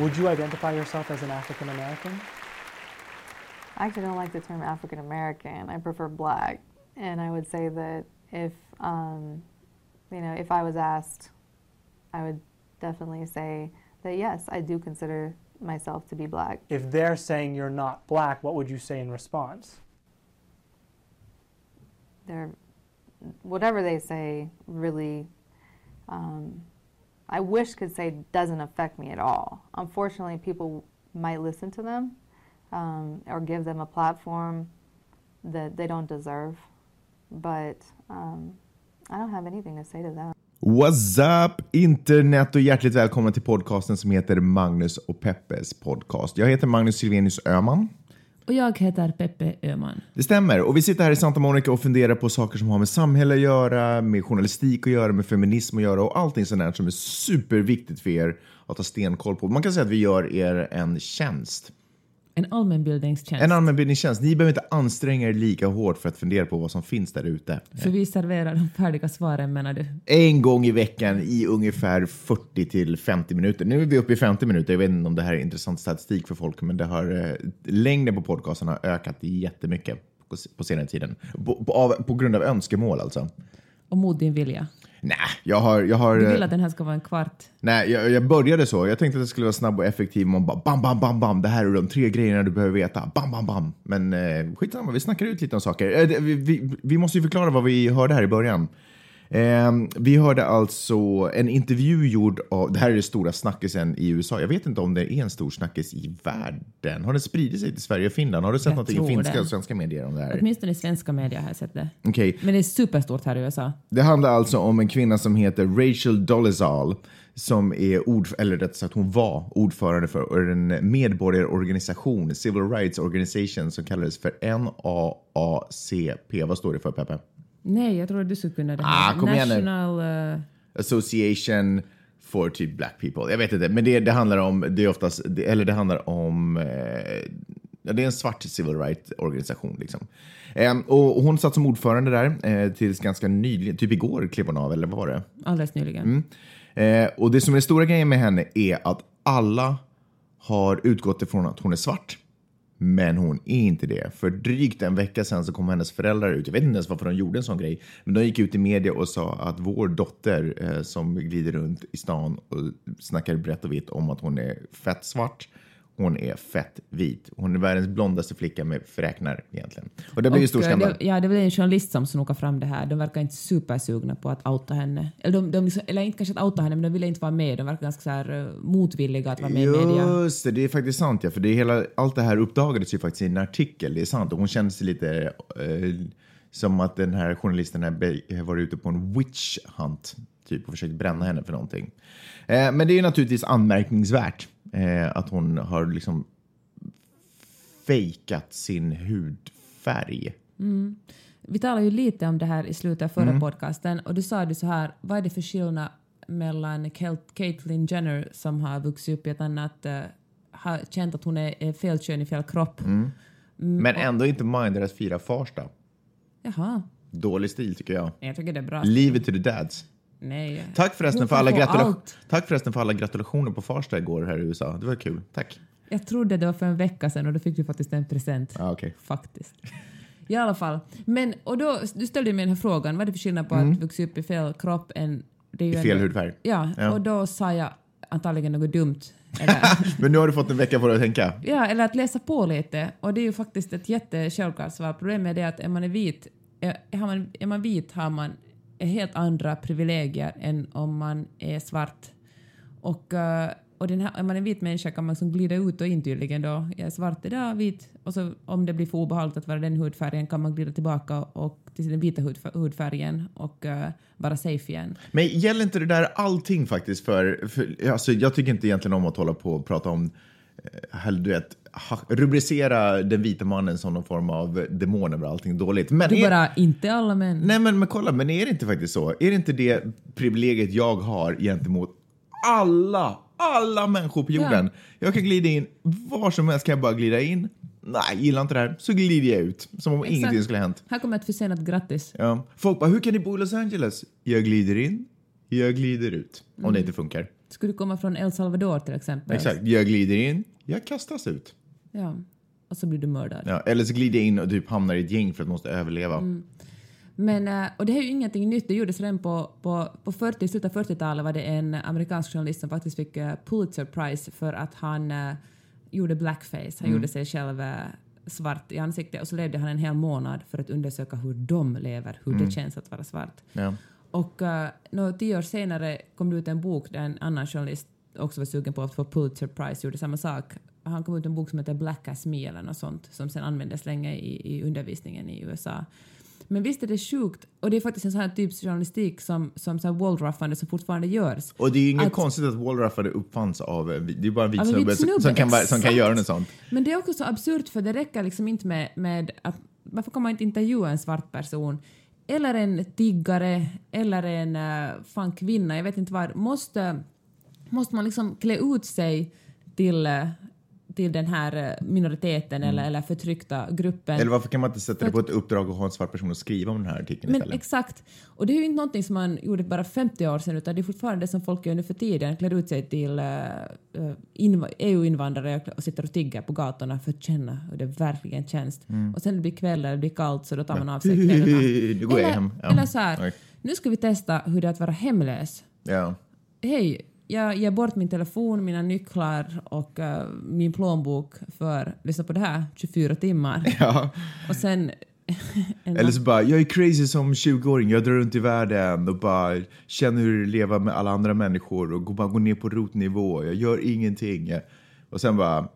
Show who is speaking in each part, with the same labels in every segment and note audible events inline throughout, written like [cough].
Speaker 1: Would you identify yourself as an African American?
Speaker 2: I actually don't like the term African American. I prefer black. And I would say that if, um, you know, if I was asked, I would definitely say that yes, I do consider myself to be black.
Speaker 1: If they're saying you're not black, what would you say in response?
Speaker 2: They're, whatever they say really, um, I wish could say doesn't affect me at all. Unfortunately, people might listen to them um, or give them a platform that they don't deserve. But um, I don't have anything to say to them.
Speaker 3: What's up internet och hjärtligt välkommen till podcasten som heter Magnus och Peppes podcast. Jag heter Magnus Silvenius Öman.
Speaker 4: Och jag heter Peppe Öhman.
Speaker 3: Det stämmer och vi sitter här i Santa Monica och funderar på saker som har med samhälle att göra, med journalistik att göra, med feminism att göra och allting sånt där som är superviktigt för er att ha stenkoll på. Man kan säga att vi gör er en tjänst.
Speaker 4: En allmänbildningstjänst.
Speaker 3: En allmänbildningstjänst. Ni behöver inte anstränga er lika hårt för att fundera på vad som finns där ute.
Speaker 4: För vi serverar de färdiga svaren menar du?
Speaker 3: En gång i veckan i ungefär 40 till 50 minuter. Nu är vi uppe i 50 minuter. Jag vet inte om det här är intressant statistik för folk, men det har, eh, längden på podcasten har ökat jättemycket på, på senare tiden. På, på, av, på grund av önskemål alltså.
Speaker 4: Och mot din vilja?
Speaker 3: Nej, jag har... Jag har
Speaker 4: Du vill
Speaker 3: eh,
Speaker 4: att den här ska vara en kvart?
Speaker 3: Nej, jag, jag började så. Jag tänkte att det skulle vara snabb och effektiv. Man bara bam, bam, bam, bam. Det här är de tre grejerna du behöver veta. Bam, bam, bam. Men eh, skitsamma, vi snackar ut lite om saker. Eh, vi, vi, vi måste ju förklara vad vi hörde här i början. Eh, vi hörde alltså en intervju gjord av, det här är det stora snackisen i USA. Jag vet inte om det är en stor snackis i världen. Har det spridit sig till Sverige och Finland? Har du sett
Speaker 4: Jag
Speaker 3: någonting i finska
Speaker 4: det.
Speaker 3: och svenska medier om det här?
Speaker 4: Åtminstone i svenska media har jag sett det.
Speaker 3: Okej,
Speaker 4: Men det är superstort här i USA.
Speaker 3: Det handlar alltså om en kvinna som heter Rachel Dolezal som är ord, eller rätt sagt hon var ordförande för en medborgarorganisation, Civil Rights Organization som kallades för NAACP. Vad står det för Peppe?
Speaker 4: Nej, jag tror att du skulle kunna det
Speaker 3: Ah,
Speaker 4: här.
Speaker 3: kom igen nu.
Speaker 4: National... eh,
Speaker 3: Association for typ black people. Jag vet inte, men det, det handlar om, det är oftast, det, eller det handlar om, eh, det är en svart civil rights organisation liksom. Och och hon satt som ordförande där eh, tills ganska nyligen, typ igår klev hon av, eller vad var det?
Speaker 4: alldeles nyligen.
Speaker 3: Mm. Eh, och det som är den stora grejen med henne är att alla har utgått ifrån att hon är svart. Men hon är inte det. För drygt en vecka sedan så kom hennes föräldrar ut. Jag vet inte ens varför de gjorde en sån grej. Men de gick ut i media och sa att vår dotter eh, som glider runt i stan och snackar brett och vitt om att hon är fett svart. Hon är fett vit. Hon är världens blondaste flicka med fräknar egentligen. Och det blev ju stor
Speaker 4: eh,
Speaker 3: skandal.
Speaker 4: det, ja, det var en journalist som snokade fram det här. De verkar inte supersugna på att outa henne. Eller, de, de, liksom- eller inte kanske att outa henne, men de ville inte vara med. De verkar ganska så här, eh, motvilliga att vara med i media.
Speaker 3: Just det, det är faktiskt sant. Ja, för det är hela, allt det här uppdagades ju faktiskt i en artikel. Det är sant. Och hon kände sig lite eh, som att den här journalisten har varit ute på en witch hunt typ, och försökt bränna henne för någonting. Eh, men det är ju naturligtvis anmärkningsvärt eh, att hon har liksom fejkat sin hudfärg.
Speaker 4: Vi talade ju lite om det här i slutet av förra
Speaker 3: Mm.
Speaker 4: podcasten och du sa det så här, vad är det för skillnad mellan Caitlyn Jenner som har vuxit upp i ett annat, uh, har känt att hon är, fel kön i fel kropp.
Speaker 3: Mm. Men ändå inte minded att fira Farsta.
Speaker 4: Jaha,
Speaker 3: Dålig stil tycker jag.
Speaker 4: jag tycker det är bra.
Speaker 3: Leave it to the dads.
Speaker 4: Nej.
Speaker 3: Tack förresten, för alla
Speaker 4: allt.
Speaker 3: Tack förresten för alla gratulationer på Farsta igår här i USA. Det var kul. Tack.
Speaker 4: Jag trodde det var för en vecka sedan och då fick du faktiskt en present.
Speaker 3: Ah, okej.
Speaker 4: Faktiskt. I alla fall. Men, och då, du ställde mig den här frågan, vad är det för skillnad på att växa upp i fel kropp än... Är
Speaker 3: Mm. I fel hudfärg.
Speaker 4: Ja,
Speaker 3: Ja.
Speaker 4: och då sa jag antagligen något dumt. Eller, [laughs]
Speaker 3: Men nu har du fått en vecka på dig att tänka.
Speaker 4: Ja, eller att läsa på lite. Och det är ju faktiskt ett jättesjälvklart svar. Problemet är det att är man är vit, är, har man, är man vit har man helt andra privilegier än om man är svart. Och, eh, och den här, om man är vit människa kan man liksom glida ut och in tydligen då. Jag är svart idag, vit. Och så om det blir för obehagligt att vara den hudfärgen kan man glida tillbaka och till den vita hudfärgen och uh, vara safe igen.
Speaker 3: Men gäller inte det där allting faktiskt för, för alltså, jag tycker inte egentligen om att hålla på och prata om, eh, du vet, rubricera den vita mannen som någon form av demon över allting dåligt. Men
Speaker 4: Du
Speaker 3: är,
Speaker 4: bara, inte alla män.
Speaker 3: nej men, men kolla, men är det inte faktiskt så? Är det inte det privilegiet jag har gentemot alla, alla människor på jorden? Jag kan glida in var som helst kan jag bara glida in. Nej, gillar inte det här. Så glider jag ut. Som om
Speaker 4: Exakt.
Speaker 3: ingenting skulle ha hänt.
Speaker 4: Här kommer ett försenat grattis.
Speaker 3: Ja. Folk bara, hur kan ni bo i Los Angeles? Jag glider in, jag glider ut. Om det inte funkar.
Speaker 4: Skulle du komma från El Salvador till exempel.
Speaker 3: Exakt, jag glider in, jag kastas ut.
Speaker 4: Ja. Och så blir du mördad.
Speaker 3: Ja, eller så glider jag in och typ hamnar i ett gäng för att måste överleva.
Speaker 4: Mm. Men, eh, och det här är ju ingenting nytt, det gjordes redan på, på, på 40, slutet av 40-talet var det en amerikansk journalist som faktiskt fick eh, Pulitzer Prize för att han eh, gjorde blackface, han gjorde sig själv eh, svart i ansiktet och så levde han en hel månad för att undersöka hur de lever, hur det känns att vara svart.
Speaker 3: Ja.
Speaker 4: Och uh, några tio år senare kom det ut en bok där en annan journalist också var sugen på att få Pulitzer Prize, gjorde samma sak. Han kom ut en bok som heter Black as Me eller något sånt som sen användes länge i, i undervisningen i USA. Men visst är det sjukt, och det är faktiskt en sån här typ journalistik som, som så här wallruffande som fortfarande görs.
Speaker 3: Och det är ju inget
Speaker 4: Att-
Speaker 3: konstigt att wallruffade uppfanns av, eh, det är bara en vit snubbe, som- som, kan, som kan göra något sånt.
Speaker 4: Men det är också så absurt för det räcker liksom inte med, med att varför kan man inte intervjua en svart person eller en tiggare eller en uh, fan kvinna, jag vet inte vad. Måste, måste man liksom klä ut sig till, eh, till den här eh, minoriteten eller, eller förtryckta gruppen?
Speaker 3: Eller varför kan man inte sätta det på ett uppdrag och ha en svart person att skriva om den här artikeln
Speaker 4: Men
Speaker 3: istället?
Speaker 4: exakt. Och det är ju inte någonting som man gjorde bara 50 år sedan utan det är fortfarande det som folk gör nu för tiden. Klär ut sig till uh, inv- EU-invandrare och sitter och tigger på gatorna för att känna hur det verkligen känns.
Speaker 3: Mm.
Speaker 4: Och sen det blir kväll eller det blir kallt så då tar man av sig [laughs] kläderna.
Speaker 3: Nu går jag
Speaker 4: eller,
Speaker 3: hem. Ja.
Speaker 4: eller så här, nu ska vi testa hur det är att vara hemlös.
Speaker 3: Ja.
Speaker 4: Hej, jag ger bort min telefon, mina nycklar och eh, min plånbok för, lyssna på det här, 24 timmar. [laughs]
Speaker 3: ja.
Speaker 4: Och sen... [laughs] en
Speaker 3: Eller så bara, jag är crazy som 20-åring, jag drar runt i världen och bara känner hur det är leva med alla andra människor och bara går ner på rotnivå, jag gör ingenting. Och sen bara,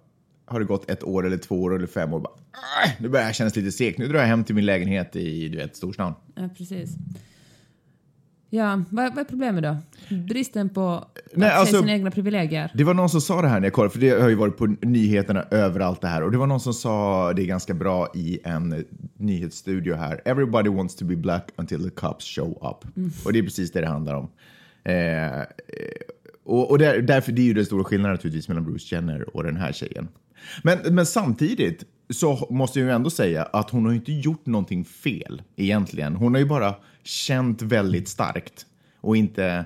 Speaker 3: har det gått ett år eller två år eller fem år, bara, "Ah, nu börjar jag kännas lite segt, nu drar jag hem till min lägenhet i, du vet, storstan.
Speaker 4: Ja, precis. Ja, vad, vad är problemet då? Bristen på att
Speaker 3: Nej,
Speaker 4: se
Speaker 3: alltså-
Speaker 4: sina egna privilegier?
Speaker 3: Det var någon som sa det här när jag kollade, för det har ju varit på nyheterna överallt det här. Och det var någon som sa det ganska bra i en nyhetsstudio här. Everybody wants to be black until the cops show up. Och det är precis det det handlar om. Eh, eh, och och där, därför, det är ju den stora skillnaden naturligtvis mellan Bruce Jenner och den här tjejen. Men, men samtidigt så måste jag ju ändå säga att hon har ju inte gjort någonting fel egentligen. Hon har ju bara känt väldigt starkt och inte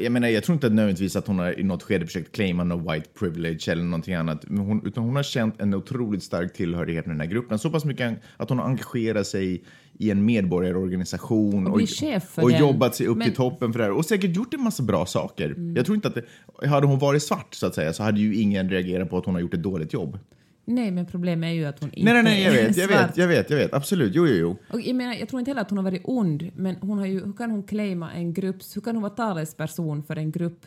Speaker 3: jag menar, jag tror inte nödvändigtvis att hon har i något skede försökt claima någon white privilege eller någonting annat, hon, utan hon har känt en otroligt stark tillhörighet med den här gruppen. Så pass mycket att hon har engagerat sig i en medborgarorganisation
Speaker 4: Och
Speaker 3: och, och jobbat sig upp
Speaker 4: Men-
Speaker 3: till toppen för det här och säkert gjort en massa bra saker. Jag tror inte att det, hade hon varit svart så att säga så hade ju ingen reagerat på att hon har gjort ett dåligt jobb.
Speaker 4: Nej, men problemet är ju att hon inte
Speaker 3: Nej, nej, nej, jag vet, jag vet, jag vet, jag vet, absolut, jo, jo, jo.
Speaker 4: Och jag, menar, jag tror inte heller att hon har varit ond, men hon har ju, hur kan hon claima en grupp, hur kan hon vara talesperson för en grupp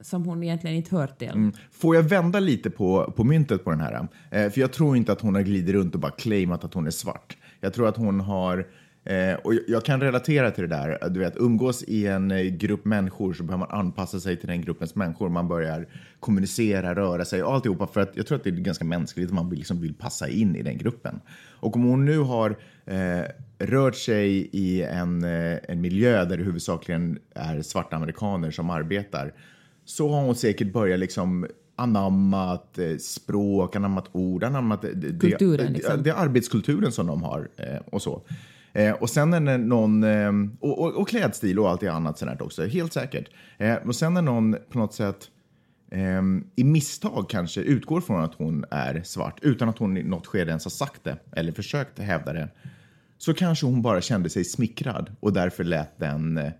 Speaker 4: som hon egentligen inte hör till?
Speaker 3: Mm. Får jag vända lite på, på myntet på den här? Eh, för jag tror inte att hon har glidit runt och bara claimat att hon är svart. Jag tror att hon har, eh, och jag, kan relatera till det där, du vet, umgås i en eh, grupp människor så behöver man anpassa sig till den gruppens människor. Man börjar kommunicera, röra sig och alltihopa för att jag tror att det är ganska mänskligt att man vill, liksom vill passa in i den gruppen. Och om hon nu har eh, rört sig i en, eh, en miljö där det huvudsakligen är svarta amerikaner som arbetar så har hon säkert börjat liksom anammat eh, språk, anammat ord, anammat det, det,
Speaker 4: Kulturen,
Speaker 3: det,
Speaker 4: liksom.
Speaker 3: det är arbetskulturen som de har eh, och så. Eh, och sen är det någon, eh, och, och, och klädstil och allt det annat sånt också, helt säkert. Eh, och sen är någon på något sätt eh, i misstag kanske utgår från att hon är svart utan att hon i något skede ens har sagt det eller försökt hävda det. Så kanske hon bara kände sig smickrad och därför lät den eh,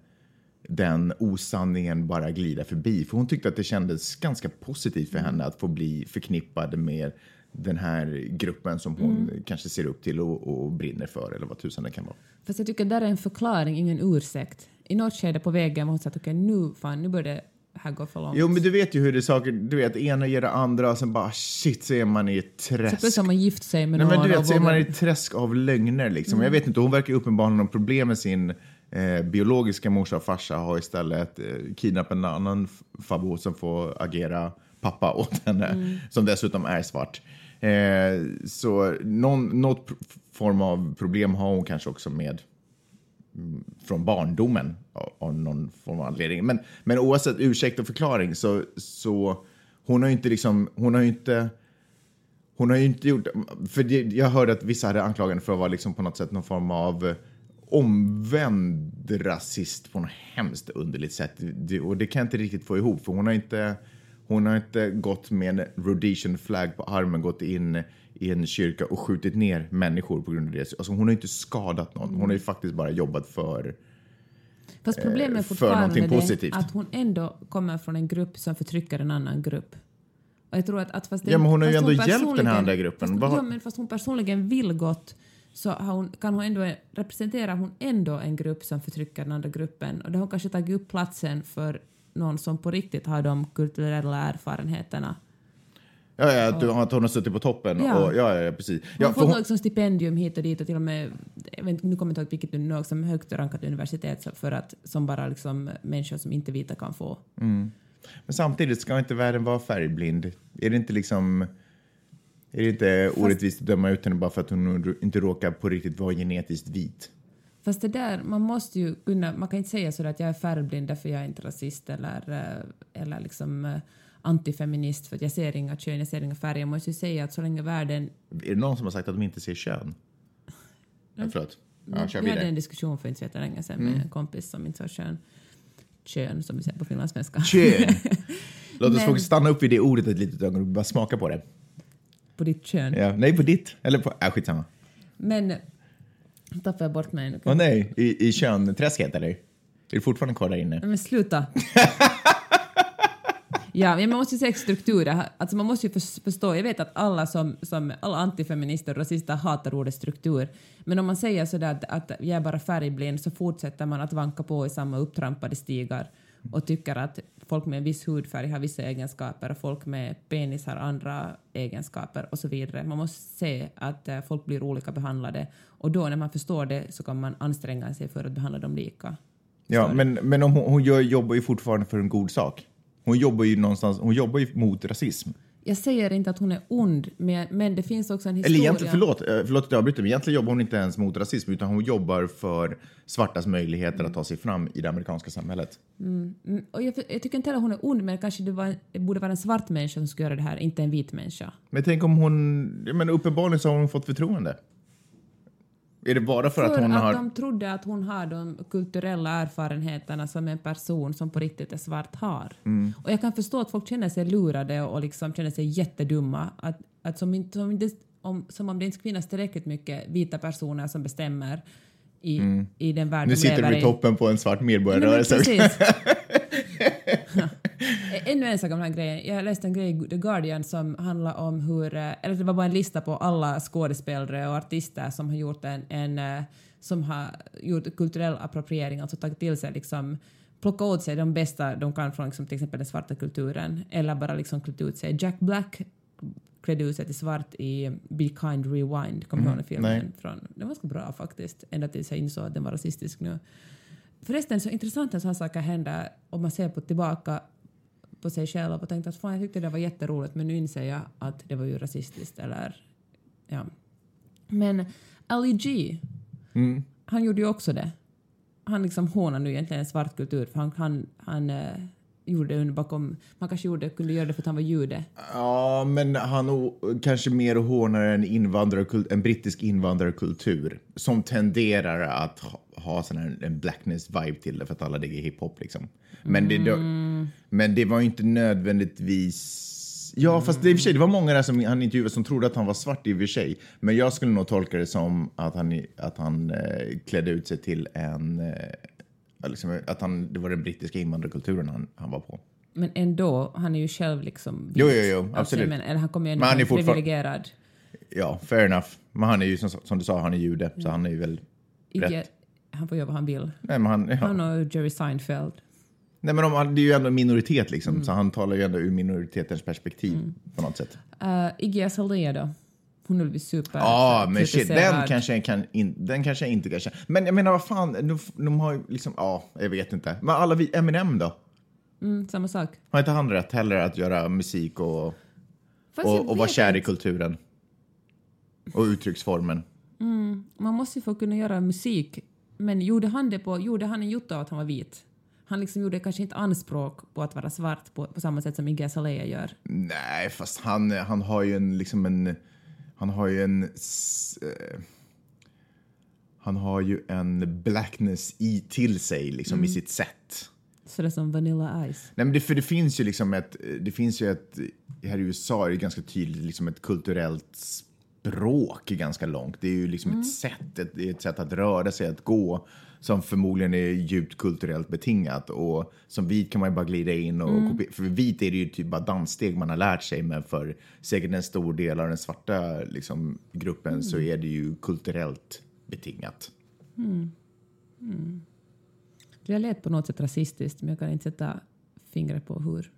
Speaker 3: den osanningen bara glida förbi. För hon tyckte att det kändes ganska positivt för henne att få bli förknippad med den här gruppen som hon kanske ser upp till och, och brinner för eller vad tusan det kan vara.
Speaker 4: Fast jag tycker där är en förklaring, ingen ursäkt. I något skede på vägen var hon sagt okej nu fan, nu börjar det här gå för långt.
Speaker 3: Jo, men du vet ju hur det är saker, du vet, ena ger det andra och sen bara shit så är man i ett
Speaker 4: Så
Speaker 3: träsk.
Speaker 4: plötsligt har man gift sig med
Speaker 3: Nej, men du vet, så är man i ett träsk av lögner liksom. Jag vet inte, hon verkar uppenbarligen ha problem med sin eh, biologiska morsa och farsa har istället eh, kidnappat en annan farbror som får agera pappa åt henne, som dessutom är svart. Eh, så någon, något form av problem har hon kanske också med mm, från barndomen av, av någon form av anledning. Men, men oavsett ursäkt och förklaring så, så hon har ju inte liksom, hon har ju inte hon har ju inte gjort, för det, jag hörde att vissa hade anklagande för att vara liksom på något sätt någon form av omvänd rasist på något hemskt underligt sätt. Det, och det kan jag inte riktigt få ihop för hon har inte, hon har inte gått med en Rhodesian flag på armen, gått in i en kyrka och skjutit ner människor på grund av det. Alltså hon har inte skadat någon. Hon har ju faktiskt bara jobbat för
Speaker 4: Fast problemet är
Speaker 3: Eh, för
Speaker 4: fortfarande
Speaker 3: någonting
Speaker 4: det
Speaker 3: positivt.
Speaker 4: att hon ändå kommer från en grupp som förtrycker en annan grupp. Och jag tror att, att fast det,
Speaker 3: Ja, men hon har ju ändå hjälpt den här andra gruppen.
Speaker 4: Fast, ja, men fast hon personligen vill gott så hon, kan hon ändå, representerar hon ändå en grupp som förtrycker den andra gruppen. Och då har hon kanske tagit upp platsen för någon som på riktigt har de kulturella erfarenheterna.
Speaker 3: Ja, ja att, du, att hon har suttit på toppen.
Speaker 4: Ja.
Speaker 3: Och, ja, ja, precis.
Speaker 4: Hon
Speaker 3: Ja,
Speaker 4: har fått
Speaker 3: hon,
Speaker 4: liksom stipendium hit och dit och till och med, jag vet, nu kommer jag inte ihåg vilket något som högt rankat universitet för att, som bara liksom människor som inte vita kan få.
Speaker 3: men samtidigt ska inte världen vara färgblind. Är det inte liksom... Är det inte orättvist att döma ut henne bara för att hon inte råkar på riktigt vara genetiskt vit?
Speaker 4: Fast det där, man måste ju kunna, man kan inte säga så att jag är färgblind därför jag är inte rasist eller, eh, eller liksom eh, antifeminist för att jag ser inga kön, jag ser inga färger. Jag måste ju säga att så länge världen...
Speaker 3: Är det någon som har sagt att de inte ser kön? Ja, förlåt. Ja, kör
Speaker 4: vi hade en diskussion för inte så länge sedan med en kompis som inte sa kön. Kön, som vi säger på finlandssvenska.
Speaker 3: Kön! [laughs] Låt oss
Speaker 4: Men-
Speaker 3: stanna upp vid det ordet ett litet ögonblick och bara smaka på det.
Speaker 4: På ditt kön.
Speaker 3: Ja, nej, på ditt. Eller på... Äh, skitsamma.
Speaker 4: Men... Tappade jag bort mig.
Speaker 3: Åh nej, i, i könträsket eller? Är du fortfarande kvar där inne?
Speaker 4: Men sluta. [laughs] ja, men man måste ju se strukturer. Alltså man måste ju förs- förstå, jag vet att alla som, som alla antifeminister och rasister hatar ordet struktur. Men om man säger sådär att, att jag är bara färgblind så fortsätter man att vanka på i samma upptrampade stigar och tycker att folk med en viss hudfärg har vissa egenskaper och folk med penis har andra egenskaper och så vidare. Man måste se att eh, folk blir olika behandlade och då när man förstår det så kan man anstränga sig för att behandla dem lika.
Speaker 3: Ja, men, men om hon, hon gör, jobbar ju fortfarande för en god sak. Hon jobbar ju någonstans, hon jobbar ju mot rasism.
Speaker 4: Jag säger inte att hon är ond, men, men det finns också en
Speaker 3: Eller
Speaker 4: historia.
Speaker 3: egentligen, förlåt, eh, förlåt att jag avbryter, men egentligen jobbar hon inte ens mot rasism utan hon jobbar för svartas möjligheter att ta sig fram i det amerikanska samhället.
Speaker 4: Mm, och jag, jag tycker inte heller hon är ond, men kanske det, var, det borde vara en svart människa som ska göra det här, inte en vit människa.
Speaker 3: Men tänk om hon, menar uppenbarligen så har hon fått förtroende. Är det bara för,
Speaker 4: För
Speaker 3: att hon
Speaker 4: att
Speaker 3: har...
Speaker 4: de trodde att hon har de kulturella erfarenheterna som en person som på riktigt är svart har.
Speaker 3: Mm.
Speaker 4: Och jag kan förstå att folk känner sig lurade och liksom känner sig jättedumma. Att, att som, inte, som, inte, om, som om det inte finnas tillräckligt mycket vita personer som bestämmer i, i den värld
Speaker 3: Mm. Nu sitter du
Speaker 4: i.
Speaker 3: toppen på en svart medborgarrörelse. [laughs] [laughs] [laughs]
Speaker 4: Ännu en sak om den här grejen. Jag läste en grej i The Guardian som handlar om hur, eh, eller det var bara en lista på alla skådespelare och artister som har gjort en, en eh, som har gjort kulturell appropriering, alltså tagit till sig liksom plocka åt sig de bästa de kan från liksom, till exempel den svarta kulturen eller bara liksom klätt ut sig. Jack Black klädde ut sig till svart i Be Kind Rewind, kommer den filmen?
Speaker 3: nej.
Speaker 4: Från, den var ganska bra faktiskt, ända tills jag insåg att den var rasistisk nu. Förresten så intressant när sådana saker händer om man ser på tillbaka på sig själv och tänkte att fan jag tyckte det var jätteroligt men nu inser jag att det var ju rasistiskt eller ja. Men Ali G,
Speaker 3: Mm.
Speaker 4: han gjorde ju också det. Han liksom hånar nu egentligen en svart kultur för han, han, han eh, gjorde det bakom, man kanske gjorde, kunde göra det för att han var jude.
Speaker 3: Ja, men han kanske mer hånar en, en brittisk invandrarkultur som tenderar att ha, sån här, en blackness-vibe till det för att alla digger hiphop. Liksom. Men, det, då, men det var ju inte nödvändigtvis... Ja, fast det, i och för sig, det var många där som han intervjuade som trodde att han var svart i och för sig. Men jag skulle nog tolka det som att han, att han eh, klädde ut sig till en... Eh, liksom, att han, det var den brittiska invandrarkulturen han, han var på.
Speaker 4: Men ändå, han är ju själv liksom
Speaker 3: Jo, jo, jo,
Speaker 4: Alltså,
Speaker 3: absolut.
Speaker 4: menar, eller han kommer ju ändå
Speaker 3: Men fortfarande-
Speaker 4: privilegierad.
Speaker 3: Ja, fair enough. Men han är ju som, som du sa, han är jude, så han är ju väl rätt.
Speaker 4: Han får göra vad han vill.
Speaker 3: Nej, men han, ja.
Speaker 4: Han och Jerry Seinfeld.
Speaker 3: Nej, men om, det är ju ändå en minoritet liksom, så han talar ju ändå ur minoritetens perspektiv på något sätt.
Speaker 4: Uh, Iggy Azalea då? Hon vill bli super
Speaker 3: Ja, men shit, den kanske, jag kan in, den kanske jag inte kan känna. Men jag menar, vad fan, de, de har ju liksom, ja, jag vet inte. Men alla vi, Eminem då?
Speaker 4: Mm, samma sak.
Speaker 3: Har inte han rätt heller att göra musik och,
Speaker 4: Fast
Speaker 3: och, och vara kär i
Speaker 4: inte.
Speaker 3: kulturen? Och uttrycksformen.
Speaker 4: Man måste ju få kunna göra musik. Men gjorde han det på, gjorde han en jotto av att han var vit? Han liksom gjorde kanske inte anspråk på att vara svart på, på samma sätt som Iggy Azalea gör.
Speaker 3: Nej, fast han, han har ju en, liksom en, han har ju en, eh, han har ju en blackness i, till sig liksom i sitt sätt.
Speaker 4: Så det är som Vanilla Ice.
Speaker 3: Nej, men det, för det finns ju liksom ett, det finns ju ett, här i USA är det ganska tydligt liksom ett kulturellt språk är ganska långt. Det är ju liksom ett sätt, ett, ett sätt att röra sig, att gå som förmodligen är djupt kulturellt betingat och som vit kan man ju bara glida in och kopiera. För vit är det ju typ bara danssteg man har lärt sig men för säkert en stor del av den svarta liksom, gruppen så är det ju kulturellt betingat.
Speaker 4: Det lät på något sätt rasistiskt, men jag kan inte sätta fingret på hur.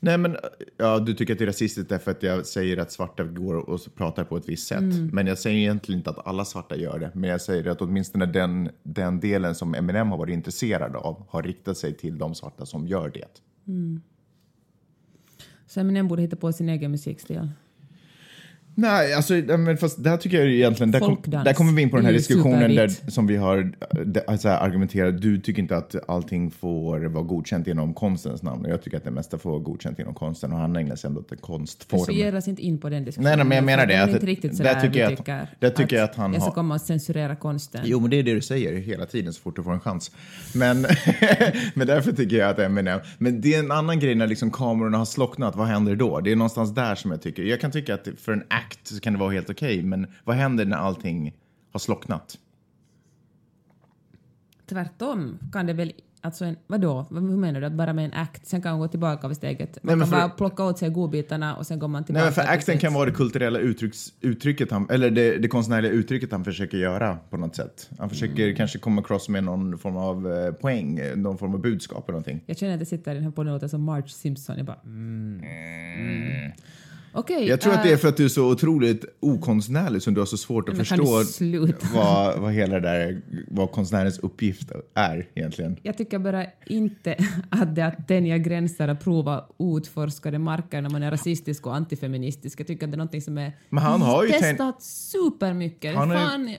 Speaker 3: Nej, men ja, du tycker att det är rasistiskt därför att jag säger att svarta går och pratar på ett visst sätt. Men jag säger egentligen inte att alla svarta gör det. Men jag säger att åtminstone den, den delen som Eminem har varit intresserad av har riktat sig till de svarta som gör det.
Speaker 4: Så Eminem borde hitta på sin egen musikstil.
Speaker 3: Nej, alltså, men fast där tycker jag egentligen, där, kom, där kommer vi in på den här diskussionen där, som vi har där, alltså, argumenterat. Du tycker inte att allting får vara godkänt inom konstens namn och jag tycker att det mesta får vara godkänt inom konsten och han ägnar sig ändå till konstform.
Speaker 4: Så oss inte in på den diskussionen.
Speaker 3: Nej, nej, men jag menar
Speaker 4: för
Speaker 3: det, att-
Speaker 4: inte riktigt
Speaker 3: där
Speaker 4: sådär
Speaker 3: tycker jag att-
Speaker 4: tycker
Speaker 3: där tycker jag att han
Speaker 4: jag ska komma och censurera konsten.
Speaker 3: Jo, men det är det du säger hela tiden så fort du får en chans. Men, [laughs] men därför tycker jag att Eminem... Men det är en annan grej när liksom kamerorna har slocknat. Vad händer då? Det är någonstans där som jag tycker... Jag kan tycka att för en act så kan det vara helt okej, men vad händer när allting har slocknat?
Speaker 4: Tvärtom kan det väl... Alltså en, vadå? Vad- Hur menar du? Att bara med en act, sen kan man gå tillbaka vid steget? Man
Speaker 3: Nej,
Speaker 4: kan bara plocka åt sig godbitarna och sen går man tillbaka
Speaker 3: Nej, men för acten kan vara det kulturella uttrycks, uttrycket han, eller det, det konstnärliga uttrycket han försöker göra på något sätt. Han försöker
Speaker 4: Mm.
Speaker 3: kanske komma across med någon form av eh, poäng, någon form av budskap eller någonting.
Speaker 4: Jag känner att jag sitter i den här podden och låter som Marge Simpson. Jag bara... Mm. Mm. Okej.
Speaker 3: Jag tror att det är
Speaker 4: eh,
Speaker 3: för att du är så otroligt okonstnärlig som du har så svårt att förstå vad, vad hela det där, vad konstnärens uppgift är egentligen.
Speaker 4: Jag tycker bara inte att det är att tänja gränser och prova utforskade marker när man är rasistisk och antifeministisk. Jag tycker att det är någonting som är
Speaker 3: Men han har ju
Speaker 4: testat supermycket.
Speaker 3: Han har ju-
Speaker 4: Fan,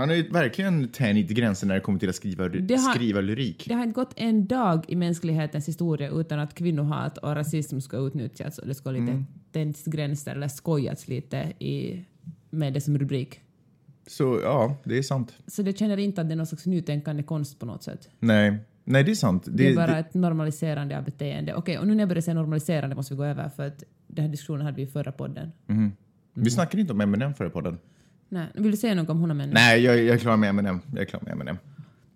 Speaker 3: Han har ju verkligen tänjt gränsen när det kommer till att skriva,
Speaker 4: Det har-
Speaker 3: skriva lyrik.
Speaker 4: det har inte gått en dag i mänsklighetens historia utan att kvinnohat och rasism ska utnyttjas och det ska lite
Speaker 3: Mm.
Speaker 4: tänjts gränser eller skojats lite i, med det som rubrik.
Speaker 3: Så ja, det är sant.
Speaker 4: Så det känner inte att det är någon slags nytänkande konst på något sätt.
Speaker 3: Nej, nej det är sant.
Speaker 4: Det, är bara ett normaliserande av beteende. Okej, och nu när jag börjar säga normaliserande måste vi gå över för att den här diskussionen hade vi i förra podden.
Speaker 3: Vi snackade inte om Eminem förra podden.
Speaker 4: Nej, vill du säga något om honom ännu?
Speaker 3: Nej, jag, jag är klar med Eminem. Jag är klar med Eminem.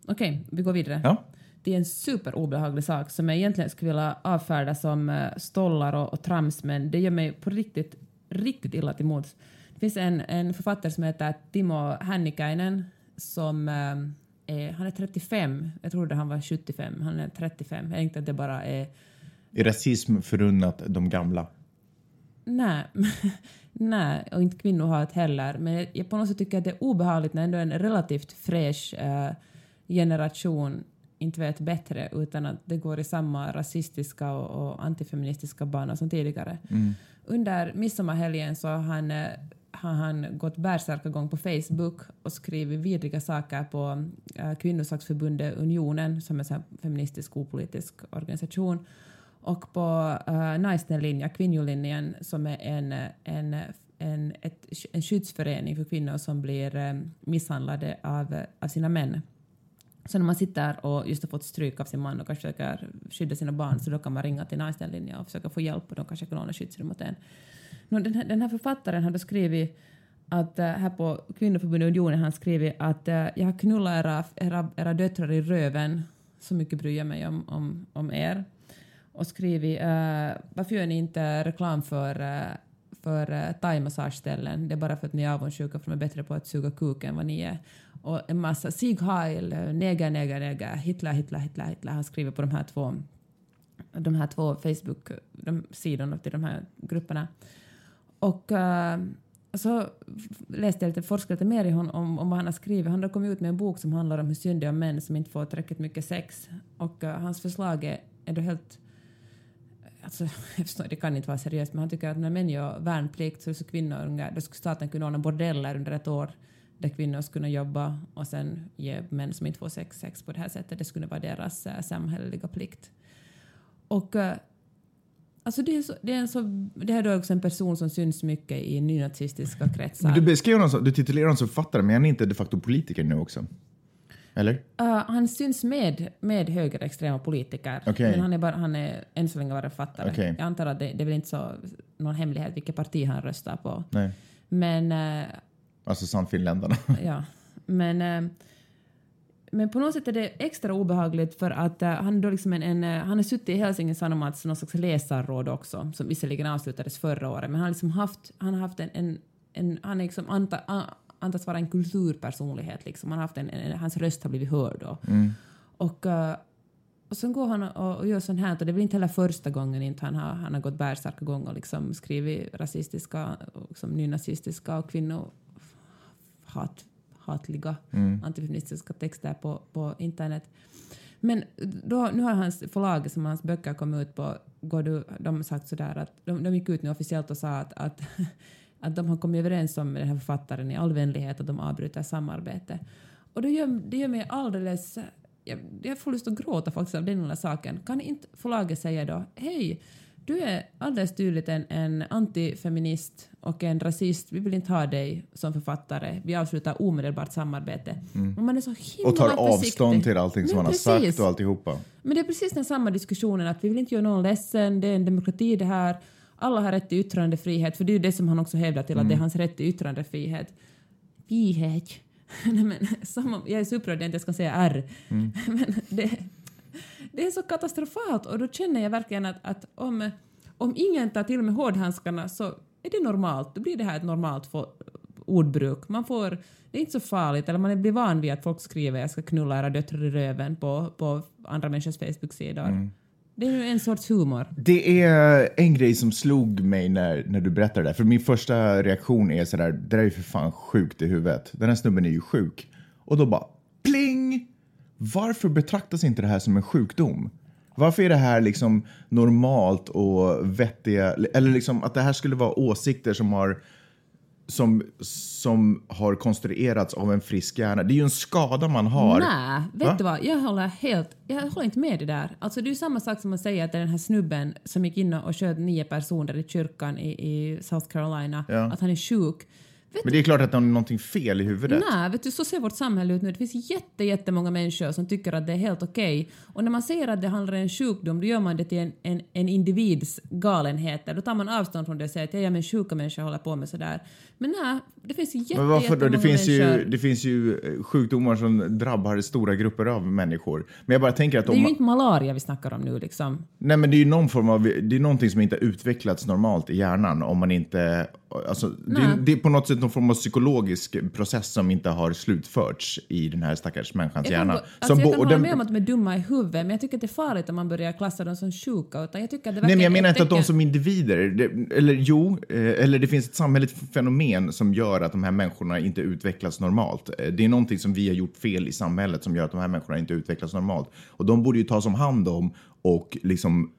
Speaker 4: Okej, vi går vidare.
Speaker 3: Ja.
Speaker 4: Det är en superobehaglig sak som jag egentligen skulle vilja avfärda som eh, stollar och, och trams, men det gör mig på riktigt, riktigt illa till mods. Det finns en, en författare som heter Timo Hännikainen som eh, är, han är 35, jag trodde han var 75, han är 35. Jag tänkte att det bara är
Speaker 3: Är rasism förunnat de gamla?
Speaker 4: Nej, [laughs] nej, och inte kvinnohat heller. Men jag på något sätt tycker att det är obehagligt när ändå en relativt fräsch eh, generation inte vet bättre utan att det går i samma rasistiska och, och antifeministiska banor som tidigare. Under midsommarhelgen så har han, eh, har han gått bärsärkagång på Facebook och skrivit vidriga saker på eh, Kvinnosaksförbundet Unionen som är en feministisk opolitisk organisation och på eh, uh, Naisten linja, Kvinnolinjen, som är en, en, en, ett, en skyddsförening för kvinnor som blir eh, misshandlade av, av sina män. Så när man sitter och just har fått stryk av sin man och kanske försöker skydda sina barn så då kan man ringa till Naisten linja och försöka få hjälp och de kanske kan ordna skyddsrum åt en. Nå, den, här, den här författaren hade skrivit att uh, här på Kvinnoförbundet Unionen har han skrivit att uh, jag har knullat era, era, era döttrar i röven, så mycket bryr jag mig om, om, om er och skrivit uh, varför gör ni inte reklam för, uh, för eh, uh, thaimassageställen? Det är bara för att ni är avundsjuka för de är bättre på att suga kuk än vad ni är. Och en massa Sieg Heil, neger, neger, neger, Hitler, Hitler, Hitler, Hitler. Han skriver på de här två, de här två Facebook-sidorna till de här grupperna. Och uh, så läste jag lite, forskade lite mer i honom om, om vad han har skrivit. Han har kommit ut med en bok som handlar om hur synd det är om män som inte får tillräckligt mycket sex. Och uh, hans förslag är, är då helt Alltså, [laughs] jag förstår, det kan inte vara seriöst, men han tycker att när män gör värnplikt så, så kvinnor, unga, då skulle staten kunna ordna bordeller under ett år där kvinnor skulle kunna jobba och sen ge män som inte får sex, sex på det här sättet. Det skulle vara deras äh, samhälleliga plikt. Och äh, Alltså det, är så, det, är en så, det här är då också en person som syns mycket i nynazistiska kretsar.
Speaker 3: Du beskriver honom som, du titulerar honom som författare, men han är inte de facto politiker nu också? Eller?
Speaker 4: Uh, han syns med, med högerextrema politiker,
Speaker 3: Okej.
Speaker 4: men han är, bara, han är än så länge bara författare.
Speaker 3: Okej.
Speaker 4: Jag antar att det, det är väl inte så någon hemlighet vilket parti han röstar på.
Speaker 3: Nej.
Speaker 4: Men eh,
Speaker 3: Alltså Sannfinländarna. [laughs]
Speaker 4: Ja, men, eh, men på något sätt är det extra obehagligt för att eh, han, då liksom en, en, eh, han har suttit i Helsingin Sanomats någon slags läsarråd också, som visserligen avslutades förra året, men han har liksom haft, han har haft en, en, en han är liksom anta, antas vara en kulturpersonlighet liksom. Han har haft en, en, hans röst har blivit hörd då. Och, eh, och sen går han och, och gör sånt här, och det är väl inte heller första gången inte han har, han har gått bärsärkagång och liksom skrivit rasistiska, och liksom nynazistiska och kvinnor hat, hatliga antifeministiska texter på, på internet. Men då, nu har hans förlag som hans böcker kom ut på, går du, de har sagt sådär att de, de gick ut nu officiellt och sa att, att, [laughs] att de har kommit överens om med den här författaren i all vänlighet att de avbryter samarbete. Och det gör, det gör mig alldeles... Jag, jag får lust att gråta faktiskt av den lilla saken. Kan inte förlaget säga då, hej, du är alldeles tydligt en, en antifeminist och en rasist. Vi vill inte ha dig som författare. Vi avslutar omedelbart samarbete. Och man är så himla
Speaker 3: Och tar avstånd till allting som
Speaker 4: Men
Speaker 3: han har sagt och alltihopa.
Speaker 4: Men det är precis den samma diskussionen att vi vill inte göra någon ledsen, det är en demokrati det här. Alla har rätt till yttrandefrihet, för det är ju det som han också hävdar till att det är hans rätt till yttrandefrihet. Frihet. [laughs] Nej, men, samma, jag är så upprörd att jag inte ska säga R. [laughs] Men det, det är så katastrofalt och då känner jag verkligen att, att om, om ingen tar till med hårdhandskarna så är det normalt. Då blir det här ett normalt ordbruk. Man får, det är inte så farligt, eller man blir van vid att folk skriver jag ska knulla era döttrar i röven på, på andra människors Facebook-sidor. Det är ju en sorts humor.
Speaker 3: Det är en grej som slog mig när, när du berättade det där. För min första reaktion är sådär, det där är ju för fan sjukt i huvudet. Den här snubben är ju sjuk. Och då bara, pling! Varför betraktas inte det här som en sjukdom? Varför är det här liksom normalt och vettiga, eller liksom att det här skulle vara åsikter som har som, som har konstruerats av en frisk hjärna. Det är ju en skada man har.
Speaker 4: Nej, vet
Speaker 3: Va?
Speaker 4: du vad? Jag håller helt, jag håller inte med det där. Alltså det är ju samma sak som att säga att den här snubben som gick in och sköt nio personer i kyrkan i, i South Carolina,
Speaker 3: Ja.
Speaker 4: att han är sjuk.
Speaker 3: Men det är klart att det är någonting fel i huvudet.
Speaker 4: Nej, vet du, så ser vårt samhälle ut nu. Det finns jätte, jättemånga människor som tycker att det är helt okej. Och när man säger att det handlar om en sjukdom, då gör man det till en, en, en individs galenhet. Då tar man avstånd från det och säger att ja, men sjuka människor håller på med sådär. Men nej, det finns jätte,
Speaker 3: Men varför då? Det finns, ju,
Speaker 4: människor.
Speaker 3: det finns ju eh, sjukdomar som drabbar stora grupper av människor. Men jag bara tänker att
Speaker 4: Det är ju inte malaria vi snackar om nu liksom.
Speaker 3: Nej men det är ju någon form av, det är någonting som inte har utvecklats normalt i hjärnan om man inte, alltså det det är på något sätt någon form av psykologisk process som inte har slutförts i den här stackars människans
Speaker 4: Jag kan,
Speaker 3: hjärna.
Speaker 4: alltså
Speaker 3: Som
Speaker 4: jag kan hålla
Speaker 3: den-
Speaker 4: med om att de är dumma i huvudet, men jag tycker att det är farligt om man börjar klassa dem som sjuka. Utan jag tycker att det
Speaker 3: Nej, men jag menar inte att de som individer, det, eller jo, eh, eller det finns ett samhälleligt fenomen som gör att de här människorna inte utvecklas normalt. Eh, Det är någonting som vi har gjort fel i samhället som gör att de här människorna inte utvecklas normalt. Och de borde ju tas om hand om och liksom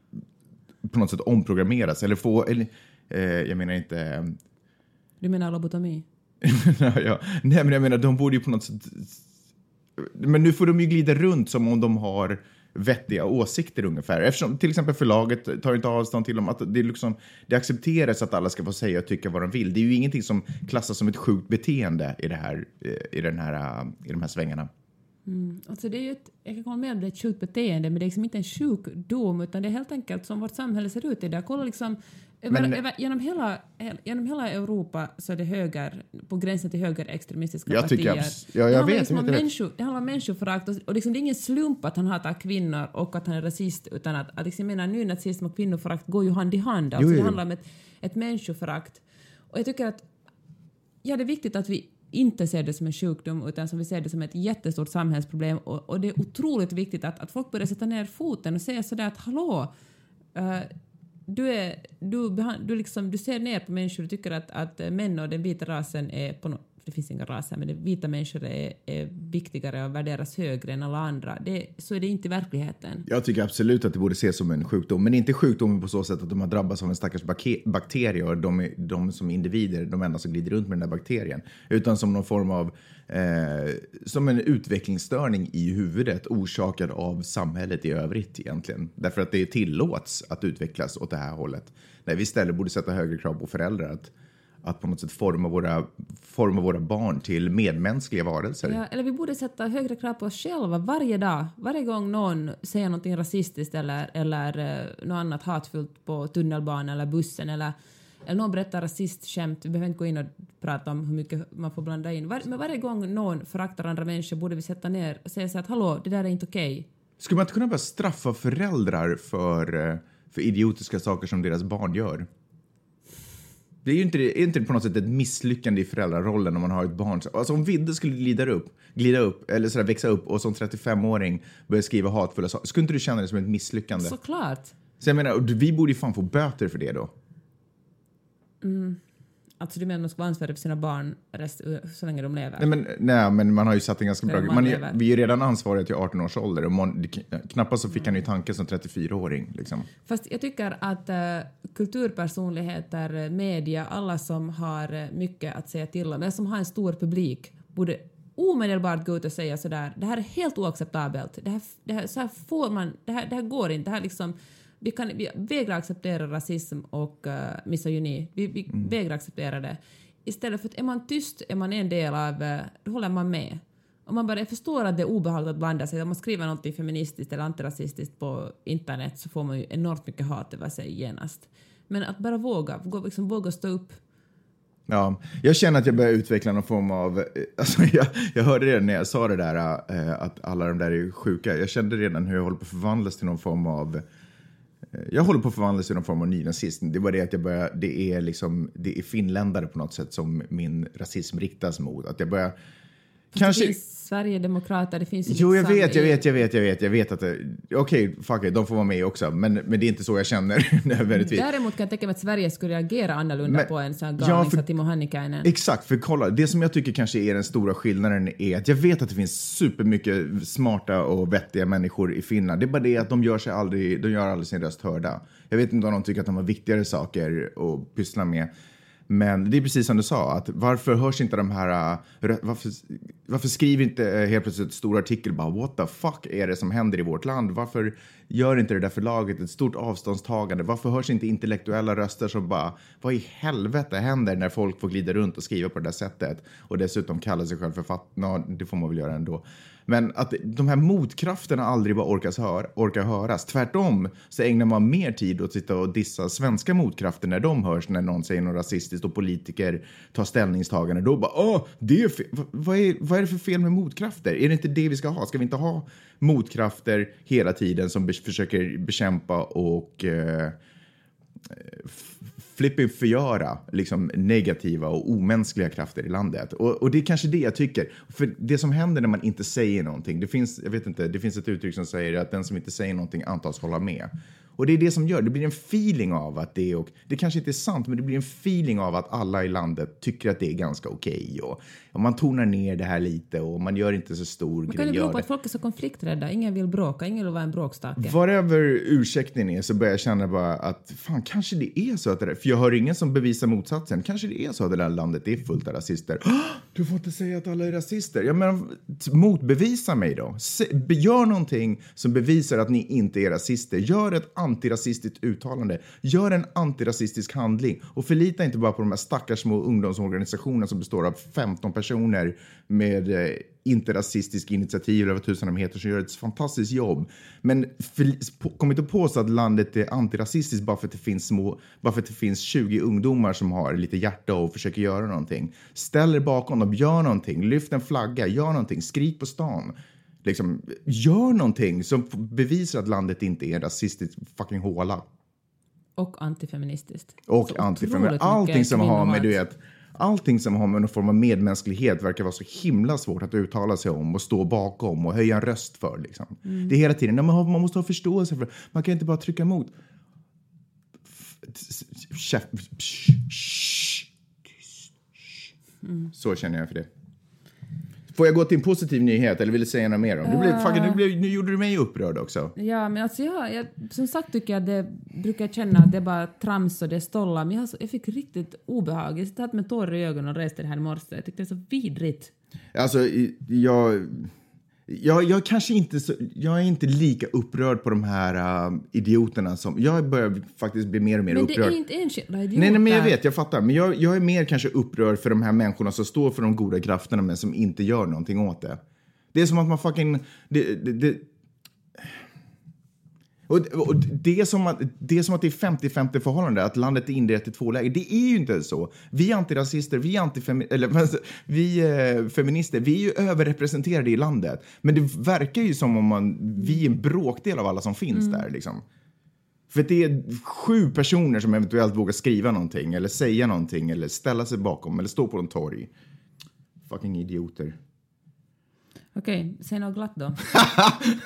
Speaker 3: på något sätt omprogrammeras eller få, eller, eh, jag menar inte,
Speaker 4: Du menar lobotomi? [laughs]
Speaker 3: ja, nej men jag menar de borde ju på något sätt, men nu får de ju glida runt som om de har vettiga åsikter ungefär. Eftersom till exempel förlaget tar inte avstånd till dem. Att det, är liksom, det accepteras att alla ska få säga och tycka vad de vill. Det är ju ingenting som klassas som ett sjukt beteende i, det här, eh, i, den här, eh, i de här svängarna.
Speaker 4: Alltså det är ju ett, jag kan hålla med om det är ett sjukt beteende, men det är liksom inte en sjukdom, utan det är helt enkelt som vårt samhälle ser ut idag. Kolla liksom, över,
Speaker 3: Men-
Speaker 4: över, genom, hela, hel- genom hela Europa så är det höger, på gränsen till högerextremistiska
Speaker 3: Jag
Speaker 4: partier.
Speaker 3: tycker abs- ja, jag
Speaker 4: det handlar
Speaker 3: vet,
Speaker 4: liksom
Speaker 3: jag jag
Speaker 4: människo, det handlar om människoförakt och, och liksom, det är ingen slump att han hatar kvinnor och att han är rasist, utan att, att liksom, jag menar, nynazism och kvinnoförakt går ju hand i hand. Alltså,
Speaker 3: Jo, jo,
Speaker 4: Det handlar om ett, ett människoförakt. Och jag tycker att Ja, det är viktigt att vi inte ser det som en sjukdom utan som vi ser det som ett jättestort samhällsproblem och, och det är otroligt viktigt att, att folk börjar sätta ner foten och säga sådär att hallå, eh, du, är, du, du, liksom, du ser ner på människor och tycker att, att män och den vita rasen är på något det finns inga raser, men det, vita människor är, är viktigare och värderas högre än alla andra. Det, så är det inte i verkligheten.
Speaker 3: Jag tycker absolut att det borde ses som en sjukdom, men inte sjukdomen på så sätt att de har drabbats av en stackars bakterie och de, de som individer, de enda som glider runt med den där bakterien, utan som någon form av eh, som en utvecklingsstörning i huvudet orsakad av samhället i övrigt egentligen. Därför att det tillåts att utvecklas åt det här hållet. När vi istället borde sätta högre krav på föräldrar att, att på något sätt forma våra, forma våra barn till medmänskliga varelser.
Speaker 4: Ja, eller vi borde sätta högre krav på oss själva varje dag. Varje gång någon säger någonting rasistiskt eller, eller eh, något annat hatfullt på tunnelbanan eller bussen eller, eller någon berättar rasistskämt, vi behöver inte gå in och prata om hur mycket man får blanda in. Var, men varje gång någon föraktar andra människor borde vi sätta ner och säga så att hallå, det där är inte okej.
Speaker 3: Skulle man inte kunna börja straffa föräldrar för, eh, för idiotiska saker som deras barn gör? Det är ju inte, är inte på något sätt ett misslyckande i föräldrarollen om man har ett barn. Alltså om Vidde skulle glida upp, glida upp eller sådär växa upp och som 35-åring börja skriva hatfulla saker, skulle inte du känna det som ett misslyckande? Så,
Speaker 4: Såklart.
Speaker 3: jag menar, vi borde ju fan få böter för det då.
Speaker 4: Alltså du menar att man ska vara ansvarig för sina barn rest, så länge de lever?
Speaker 3: Nej men, nej, men man har ju satt en ganska bra...
Speaker 4: Man
Speaker 3: är, vi är ju redan ansvariga till 18 års ålder och man, knappast så fick han ju tanken som 34-åring. Liksom.
Speaker 4: Fast jag tycker att uh, kulturpersonligheter, eh, media, alla som har eh, mycket att säga till om, eller som har en stor publik, borde omedelbart gå ut och säga sådär, det här är helt oacceptabelt, det här, det här, så här får man, det här, det här går inte, det här liksom, vi, kan, vi vägrar acceptera rasism och uh, misogyni, vi, vi vägrar acceptera det. Istället för att är man tyst, är man en del av, uh, då håller man med. Om man bara förstår att det är obehagligt att blanda sig. Om man skriver något feministiskt eller antirasistiskt på internet så får man ju enormt mycket hat över sig genast. Men att bara våga, liksom våga stå upp.
Speaker 3: Ja, jag känner att jag börjar utveckla någon form av... eh, Alltså [laughs] jag, jag hörde redan när jag sa det där eh, att alla de där är sjuka. Jag kände redan hur jag håller på att förvandlas till någon form av... Jag håller på att förvandlas till någon form av nynazist. Det var det att jag börjar... Det är liksom... Det är finländare på något sätt som min rasism riktas mot. Att jag börjar... Kanske...
Speaker 4: Det finns Sverigedemokrater, det finns
Speaker 3: Jo, jag
Speaker 4: liksom
Speaker 3: vet, jag vet, jag vet, jag vet, jag vet att det... Okej, fuck it, de får vara med också. Men, men det är inte så jag känner [laughs] nödvändigtvis.
Speaker 4: Däremot kan jag tänka mig att Sverige skulle reagera annorlunda
Speaker 3: Men-
Speaker 4: på en sån
Speaker 3: Ja,
Speaker 4: galning
Speaker 3: för-
Speaker 4: som Timo Hannikainen.
Speaker 3: Exakt, för kolla, det som jag tycker kanske är den stora skillnaden är att jag vet att det finns supermycket smarta och vettiga människor i Finland. Det är bara det att de gör sig aldrig, de gör aldrig sin röst hörda. Jag vet inte om de tycker att de har viktigare saker att pyssla med. Men det är precis som du sa, att varför hörs inte de här... Eh, varför, varför skriver inte eh, helt plötsligt ett stor artikel bara what the fuck är det som händer i vårt land? Varför gör inte det där förlaget ett stort avståndstagande? Varför hörs inte intellektuella röster som bara vad i helvete händer när folk får glida runt och skriva på det där sättet och dessutom kalla sig själv författare? det får man väl göra ändå. Men att de här motkrafterna aldrig bara orkas hör, orkar höras. Tvärtom så ägnar man mer tid åt att sitta och dissa svenska motkrafter när de hörs, när någon säger något rasistiskt och politiker tar ställningstagande. Då bara, åh, det är Vad är, vad är det för fel med motkrafter? Är det inte det vi ska ha? Ska vi inte ha motkrafter hela tiden som försöker bekämpa och eh, flipping förgöra liksom negativa och omänskliga krafter i landet. Och, och det är kanske det jag tycker. För det som händer när man inte säger någonting, det finns, jag vet inte, det finns ett uttryck som säger att den som inte säger någonting antas hålla med. Och det är det som gör, det blir en feeling av att det är, och det kanske inte är sant, men det blir en feeling av att alla i landet tycker att det är ganska okej. Och, och man tonar ner det här lite och man gör inte så stor
Speaker 4: Men kan
Speaker 3: grej
Speaker 4: det bero på
Speaker 3: det.
Speaker 4: att folk är så konflikträdda? Ingen vill bråka, ingen vill vara en bråkstake.
Speaker 3: Whatever ursäkten är så börjar jag känna bara att fan, kanske det är så att det där, för jag hör ingen som bevisar motsatsen. Kanske det är så att det där landet är fullt av rasister. "Åh, [gasps] Du får inte säga att alla är rasister. Jag menar, t- motbevisa mig då. Se, gör någonting som bevisar att ni inte är rasister. Gör ett antirasistiskt uttalande. Gör en antirasistisk handling och förlita inte bara på de här stackars små ungdomsorganisationerna som består av 15 personer med eh, inte rasistisk initiativ eller vad tusan de heter som gör ett fantastiskt jobb. Men för, kom inte på så att landet är antirasistiskt bara för att det finns små, bara för att det finns 20 ungdomar som har lite hjärta och försöker göra någonting. Ställ er bakom dem, gör någonting, lyft en flagga, gör någonting, skrik på stan. Liksom, gör någonting som bevisar att landet inte är en rasistisk fucking håla.
Speaker 4: Och antifeministiskt.
Speaker 3: Och
Speaker 4: Så
Speaker 3: antifeminist.
Speaker 4: otroligt
Speaker 3: Allting som har med, du vet, allting som har med någon form av medmänsklighet verkar vara så himla svårt att uttala sig om och stå bakom och höja en röst för. Liksom.
Speaker 4: Mm.
Speaker 3: Det är hela tiden, man, man måste ha förståelse för Man kan inte bara trycka emot. Shh. Så känner jag för det. Får jag gå till en positiv nyhet eller vill du säga något mer? Om? Du blev, fucking, nu, blev, nu gjorde du mig upprörd också.
Speaker 4: Ja, men alltså jag, jag, som sagt tycker jag det brukar känna att det är bara trams och det är stollar, men jag, jag fick riktigt obehag. Jag satt med tårar i ögonen och reste det här i morse. Jag tyckte det är så vidrigt.
Speaker 3: Alltså, jag... Jag, jag kanske inte så, jag är inte lika upprörd på de här uh, idioterna som... Jag börjar faktiskt bli mer och mer
Speaker 4: Men det
Speaker 3: upprörd.
Speaker 4: är inte enskilda idioter.
Speaker 3: Nej, nej, men jag vet, jag fattar. Men jag, jag är mer kanske upprörd för de här människorna som står för de goda krafterna men som inte gör någonting åt det. Det är som att man fucking... Det, det, det, och, och det, är som att, det är som att det är 50-50 förhållande, att landet är indelat i två läger. Det är ju inte så. Vi antirasister, vi, antifemi- eller, [laughs] alltså, vi eh, feminister, vi är ju överrepresenterade i landet. Men det verkar ju som om man, vi är en bråkdel av alla som finns där. Liksom. För det är sju personer som eventuellt vågar skriva någonting eller säga någonting eller ställa sig bakom eller stå på en torg. Fucking idioter.
Speaker 4: Okej, säg något glatt då.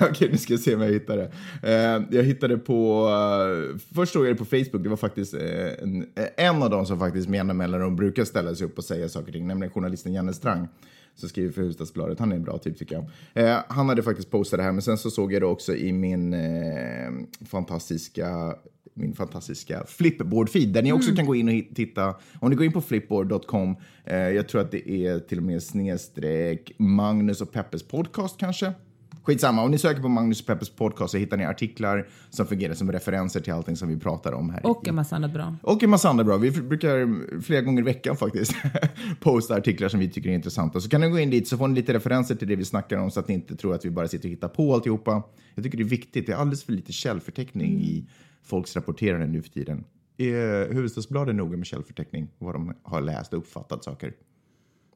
Speaker 4: [laughs]
Speaker 3: Okej, nu ska jag se om jag hittar det. Eh, jag hittade på... eh, först såg jag det på Facebook. Det var faktiskt eh, en, eh, en av dem som faktiskt med jämna mellanrum brukar ställa sig upp och säga saker och ting, nämligen journalisten Janne Strang som skriver för Hufvudstadsbladet. Han är en bra typ tycker jag. Eh, han hade faktiskt postat det här, men sen så såg jag det också i min eh, fantastiska min fantastiska Flipboard-feed där ni också kan gå in och titta. Om ni går in på flipboard.com, eh, jag tror att det är till och med snedstreck Magnus och Peppes podcast kanske. Skitsamma, om ni söker på Magnus och Peppers podcast så hittar ni artiklar som fungerar som referenser till allting som vi pratar om här.
Speaker 4: Och en massa annat bra.
Speaker 3: Och en massa andra bra. Vi brukar flera gånger i veckan faktiskt [laughs] posta artiklar som vi tycker är intressanta. Så kan ni gå in dit så får ni lite referenser till det vi snackar om så att ni inte tror att vi bara sitter och hittar på alltihopa. Jag tycker det är viktigt. Det är alldeles för lite källförteckning i folks rapporterande nu för tiden. Är Hufvudstadsbladet noga med källförteckning? Vad de har läst och uppfattat saker?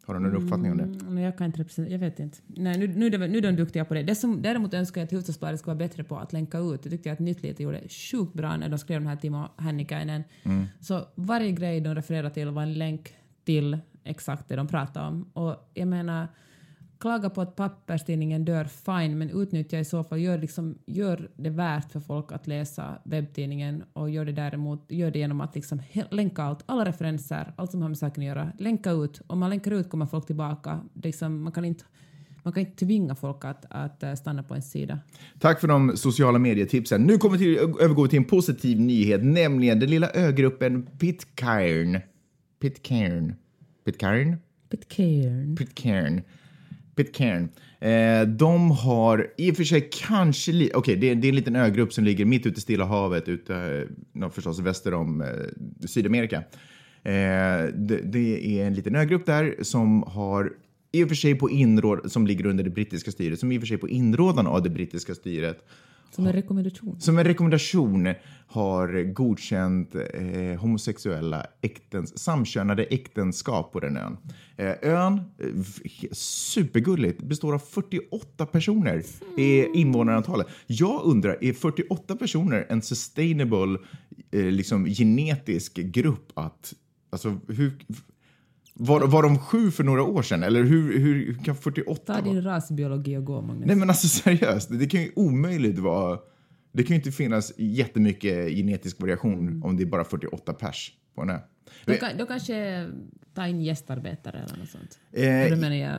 Speaker 3: Har du någon uppfattning om det?
Speaker 4: Mm, jag kan inte representera, jag vet inte. Nej, nu, nu, nu är de duktiga på det. det som, däremot önskar jag att Hufvudstadsbladet ska vara bättre på att länka ut. Det tyckte jag att Nytt gjorde sjukt bra när de skrev den här Timo Hännikainen. Så varje grej de refererar till var en länk till exakt det de pratar om. Och jag menar, klaga på att papperstidningen dör, fine, men utnyttja i så fall, gör, liksom, gör det värt för folk att läsa webbtidningen och gör det däremot, gör det genom att liksom länka allt, alla referenser, allt som har med saken att göra, länka ut. Om man länkar ut kommer folk tillbaka. Liksom, man, kan inte, man kan inte tvinga folk att, att eh, stanna på en sida.
Speaker 3: Tack för de sociala medietipsen. Nu kommer vi övergå till en positiv nyhet, nämligen den lilla ögruppen Pitcairn. Pitcairn. Pitcairn?
Speaker 4: Pitcairn.
Speaker 3: Pitcairn. Pitcairn. Eh, de har i och för sig kanske... lite, Okej, det, är- det är en liten ögrupp som ligger mitt ute i Stilla havet, ute, eh, förstås väster om eh, Sydamerika. Eh, det, det är en liten ögrupp där som har i och för sig på inråd, som ligger under det brittiska styret, som i och för sig på inrådan av det brittiska styret
Speaker 4: som en rekommendation.
Speaker 3: som en rekommendation har godkänt eh, homosexuella äktens, samkönade äktenskap på den ön. Eh, ön, eh, supergulligt, består av 48 personer i invånarantalet. Jag undrar, är 48 personer en sustainable eh, liksom, genetisk grupp att... Alltså, hur, var, var de sju för några år sedan? Eller hur, hur, hur kan 48
Speaker 4: Ta
Speaker 3: vara?
Speaker 4: din rasbiologi och gå, Magnus.
Speaker 3: Nej men alltså [laughs] seriöst, det kan ju omöjligt vara... Det kan ju inte finnas jättemycket genetisk variation om det är bara 48 pers på en ö.
Speaker 4: Kan, de kanske tar in gästarbetare eller något sånt.
Speaker 3: Eh,
Speaker 4: då menar jag...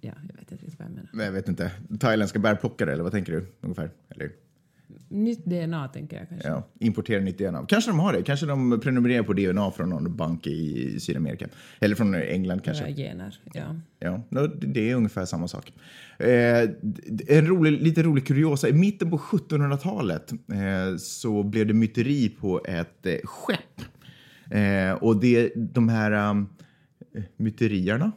Speaker 4: Ja, jag vet inte vad jag menar.
Speaker 3: Jag vet inte. Thailändska bärplockare eller vad tänker du? Ungefär? Eller,
Speaker 4: Nytt DNA tänker jag kanske.
Speaker 3: ja, importera nytt DNA. Kanske de har det. Kanske de prenumererar på DNA från någon bank i Sydamerika. Eller från England kanske.
Speaker 4: Några gener. Ja.
Speaker 3: Ja, det är ungefär samma sak. Eh, en rolig, lite rolig kuriosa. I mitten på 1700-talet eh, så blev det myteri på ett eh, skepp. Och det, de här um, myterierna,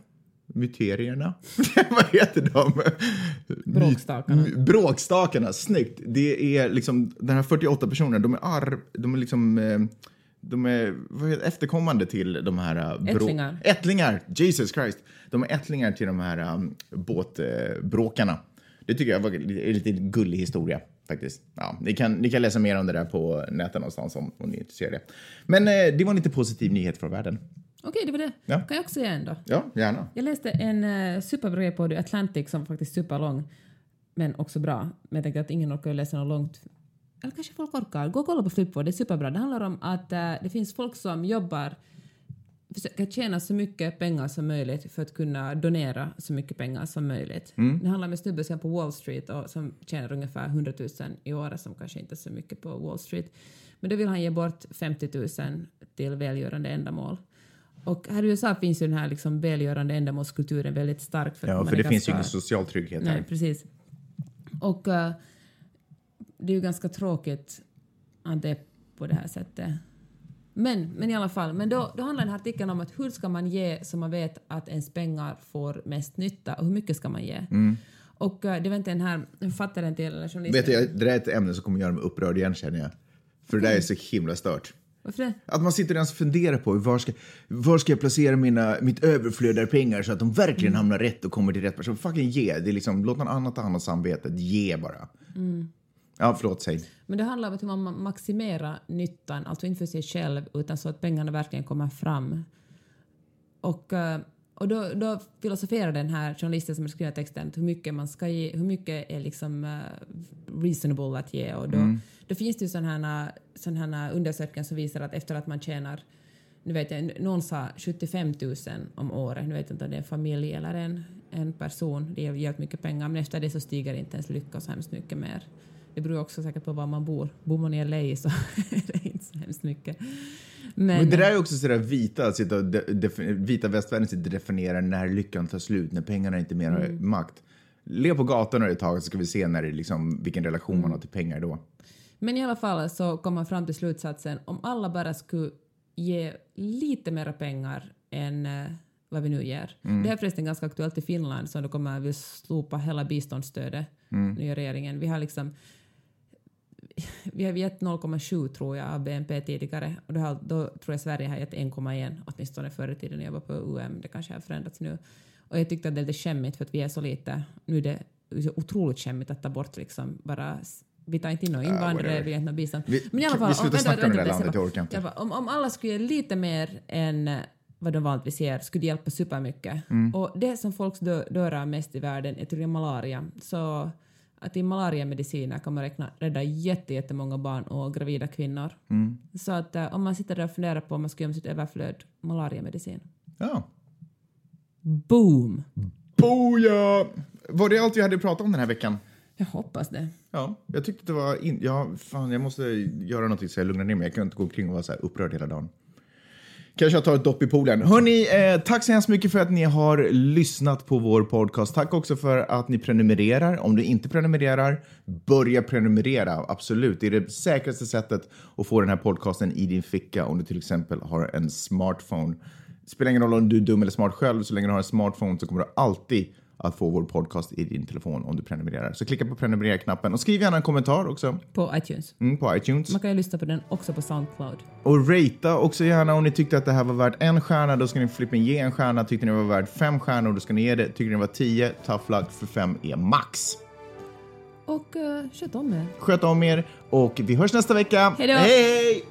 Speaker 3: myterierna, [laughs] vad heter de?
Speaker 4: Bråkstakarna.
Speaker 3: Bråkstakarna, snyggt. Det är liksom, den här 48 personerna, de är arv, de är liksom eh, de är vad heter, efterkommande till de här... eh, brå-
Speaker 4: Ättlingar.
Speaker 3: Ättlingar! Jesus Christ! De är ättlingar till de här um, båtbråkarna. det tycker jag var en lite gullig historia faktiskt. Ja, ni, kan, ni kan läsa mer om det där på nätet någonstans om, om ni är intresserade. Men eh, det var en lite positiv nyhet från världen.
Speaker 4: Okej, det var det.
Speaker 3: Ja.
Speaker 4: Kan jag också säga en då?
Speaker 3: Ja, gärna.
Speaker 4: Jag läste en uh, superbra på The Atlantic som faktiskt är superlång, men också bra. Men jag tänkte att ingen orkar läsa något långt. Eller kanske folk orkar. Gå och kolla på Flipboard, det är superbra. Det handlar om att eh, det finns folk som jobbar försöka tjäna så mycket pengar som möjligt för att kunna donera så mycket pengar som möjligt.
Speaker 3: Mm.
Speaker 4: Det handlar om en snubbe som på Wall Street och som tjänar ungefär 100 000 i året, som kanske inte är så mycket på Wall Street. Men då vill han ge bort 50 000 till välgörande ändamål. Och här i USA finns ju den här liksom välgörande ändamålskulturen väldigt stark. För
Speaker 3: Ja, för det finns ju ingen social trygghet
Speaker 4: Nej,
Speaker 3: här.
Speaker 4: precis. Och eh, det är ju ganska tråkigt att det är på det här sättet. Men, men i alla fall, men då, då handlar den här artikeln om att hur ska man ge så man vet att ens pengar får mest nytta och hur mycket ska man ge? Och eh, det var inte den här författaren till eller journalisten.
Speaker 3: Vet du, jag- det där är ett ämne som kommer göra mig upprörd igen känner jag. För det där är så himla stört.
Speaker 4: Varför det?
Speaker 3: Att man sitter och ens funderar på var ska, var ska jag placera mina, mitt överflöd av pengar så att de verkligen hamnar rätt och kommer till rätt person. Fucking ge. Det är liksom, låt någon annan ta hand om samvetet. Ge bara. Ja, förlåt, säg.
Speaker 4: Men det handlar om att man maximerar nyttan, alltså inte för sig själv utan så att pengarna verkligen kommer fram. Och, eh, och då, då filosoferar den här journalisten som har skrivit texten hur mycket man ska ge, hur mycket är liksom eh, reasonable att ge. Och då, då finns det ju sådana här, undersökningar som visar att efter att man tjänar nu vet jag, någon sa 75 000 om året, nu vet jag inte om det är en familj eller en, en person, det ger mycket pengar, men efter det så stiger inte ens lycka så hemskt mycket mer. Det beror också säkert på var man bor. Bor man i LA så [laughs] är det inte så hemskt mycket. Men,
Speaker 3: Men det där är också sådär vita, att sitta vita västvärlden sitter och definierar när lyckan tar slut, när pengarna inte mer har makt. Le på gatan ett tag så ska vi se när det liksom, vilken relation man har till pengar då.
Speaker 4: men i alla fall så kom man fram till slutsatsen om alla bara skulle ge lite mera pengar än eh, vad vi nu ger. Det här är förresten ganska aktuellt i Finland som då kommer att slopa hela biståndsstödet, nya regeringen. Vi har liksom [laughs] vi har gett 0,7 tror jag av BNP tidigare och då, har, då tror jag Sverige har gett 1,1 åtminstone förr i tiden när jag var på UM. Det kanske har förändrats nu. Och jag tyckte att det är lite skämmigt för att vi är så lite. Nu är det så otroligt skämmigt att ta bort liksom bara vi tar inte in några invandrare,
Speaker 3: whatever.
Speaker 4: vi har inte något bistånd.
Speaker 3: Vi-
Speaker 4: Men i alla fall,
Speaker 3: vi slutar snacka om det där landet, jag orkar inte.
Speaker 4: om, om alla skulle ge lite mer än eh, vad de vanligtvis ger skulle det hjälpa supermycket.
Speaker 3: Mm.
Speaker 4: Och det som folk dö, dör av mest i världen är tydligen malaria. Så att i malariamediciner kan man räkna, rädda jätte, jättemånga barn och gravida kvinnor.
Speaker 3: Mm.
Speaker 4: Så att eh, om man sitter där och funderar på om man ska göra sitt överflöd malariamedicin.
Speaker 3: Ja.
Speaker 4: Boom!
Speaker 3: Boja! Var det allt vi hade pratat om den här veckan?
Speaker 4: Jag hoppas det.
Speaker 3: Ja, jag tyckte det var... In... Ja, fan, jag måste göra någonting så jag lugnar ner mig. Jag kan inte gå omkring och vara så här upprörd hela dagen. Kanske jag tar ett dopp i poolen. Hörni, eh, tack så hemskt mycket för att ni har lyssnat på vår podcast. Tack också för att ni prenumererar. Om du inte prenumererar, börja prenumerera. Absolut, det är det säkraste sättet att få den här podcasten i din ficka om du till exempel har en smartphone. Det spelar ingen roll om du är dum eller smart själv, så länge du har en smartphone så kommer du alltid att få vår podcast i din telefon om du prenumererar. Så klicka på prenumerera-knappen och skriv gärna en kommentar också
Speaker 4: På iTunes.
Speaker 3: mm, på iTunes.
Speaker 4: Man kan ju lyssna på den också på Soundcloud.
Speaker 3: Och ratea också gärna om ni tyckte att det här var värt en stjärna, då ska ni flippen ge en stjärna. Tyckte ni det var värt fem stjärnor, då ska ni ge det. Tyckte ni det var tio, tough luck, för fem är max.
Speaker 4: Och uh, sköt om er.
Speaker 3: Sköt om er och vi hörs nästa vecka.
Speaker 4: Hej då!
Speaker 3: Hej!